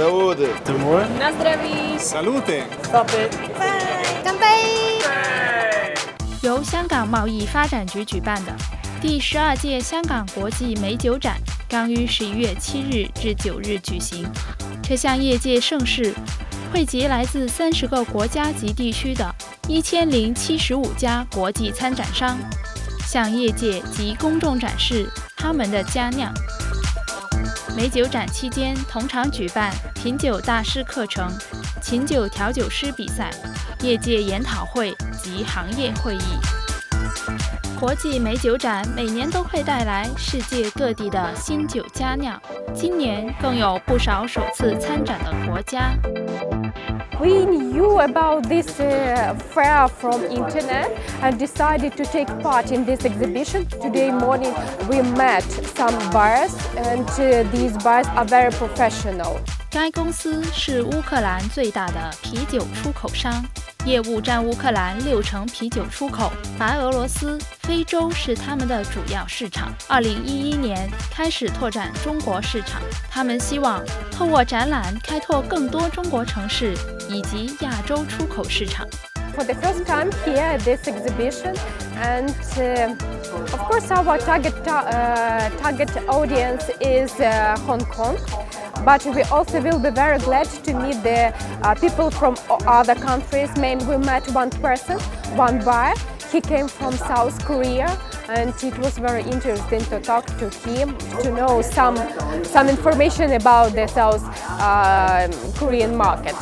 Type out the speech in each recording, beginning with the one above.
Saúde. Timur. Salute. Stop it. 干杯！由香港贸易发展局举办的第十二届香港国际美酒展刚于十一月七日至九日举行。这项业界盛事汇集来自三十个国家及地区的一千零七十五家国际参展商，向业界及公众展示他们的佳酿。美酒展期间，同场举办品酒大师课程、琴酒调酒师比赛、业界研讨会及行业会议。国际美酒展每年都会带来世界各地的新酒佳酿，今年更有不少首次参展的国家。We knew about this uh, fair from internet and decided to take part in this exhibition. Today morning we met some buyers and uh, these buyers are very professional. 该公司是乌克兰最大的啤酒出口商， 业务占乌克兰六成啤酒出口，白俄罗斯、非洲是他们的主要市场。二零一一年开始拓展中国市场，他们希望透过展览开拓更多中国城市以及亚洲出口市场。But we also will be very glad to meet the uh, people from o- other countries. Mainly, we met one person, one buyer. He came from South Korea, and it was very interesting to talk to him to know some some information about the South uh, Korean market.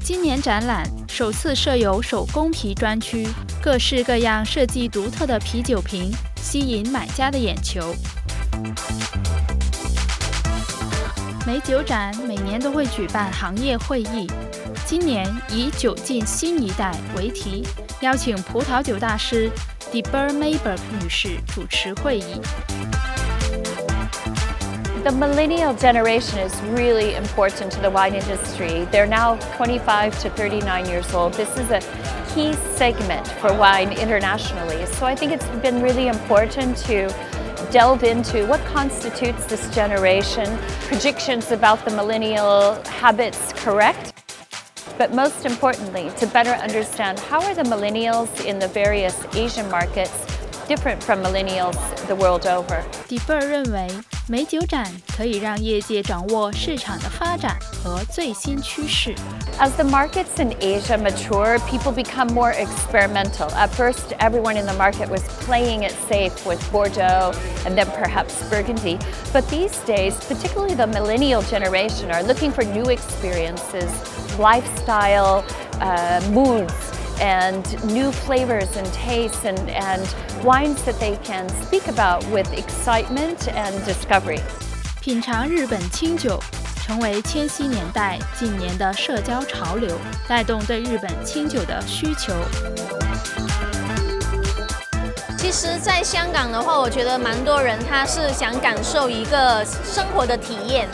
今年展览首次设有手工啤专区，各式各样设计独特的啤酒瓶吸引买家的眼球。 美酒展每年都会举办行业会议，今年以“酒进新一代”为题，邀请葡萄酒大师 Debra Meiburg 女士主持会议。The millennial generation is really important to the wine industry. They're now 25 to 39 years old. This is a key segment for wine internationally. So I think it's been really important to delve into what constitutes this generation, predictions about the millennial habits correct, but most importantly, to better understand how are the millennials in the various Asian markets different from millennials the world over. 迪贝尔认为， 美酒展可以让业界掌握市场的发展和最新趋势。 As the markets in Asia mature, people become more experimental. At first, everyone in the market was playing it safe with Bordeaux and then perhaps Burgundy. But these days, particularly the millennial generation, are looking for new experiences, lifestyle, uh, moods, and new flavors and tastes and, and wines that they can speak about with excitement and discovery. 品尝日本清酒成为千禧年代近年的社交潮流，带动对日本清酒的需求。 其实，在香港的话，我觉得蛮多人他是想感受一个生活的体验，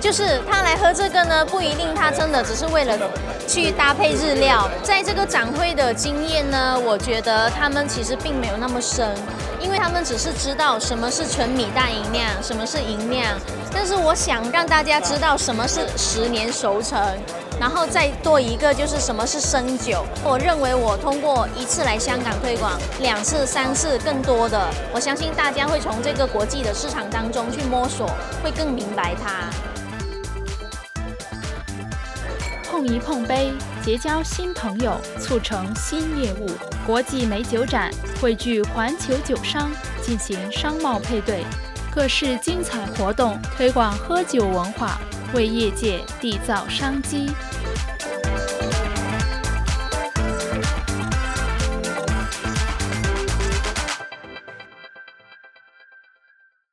就是他来喝这个呢，不一定他真的只是为了去搭配日料。在这个展会的经验呢，我觉得他们其实并没有那么深，因为他们只是知道什么是纯米大吟酿，什么是吟酿。但是我想让大家知道什么是十年熟成。然后再多一个就是什么是生酒。我认为我通过一次来香港推广，两次、三次更多的，我相信大家会从这个国际的市场当中去摸索，会更明白它。碰一碰杯，结交新朋友，促成新业务。国际美酒展汇聚环球酒商，进行商贸配对，各式精彩活动推广喝酒文化，为业界缔造商机。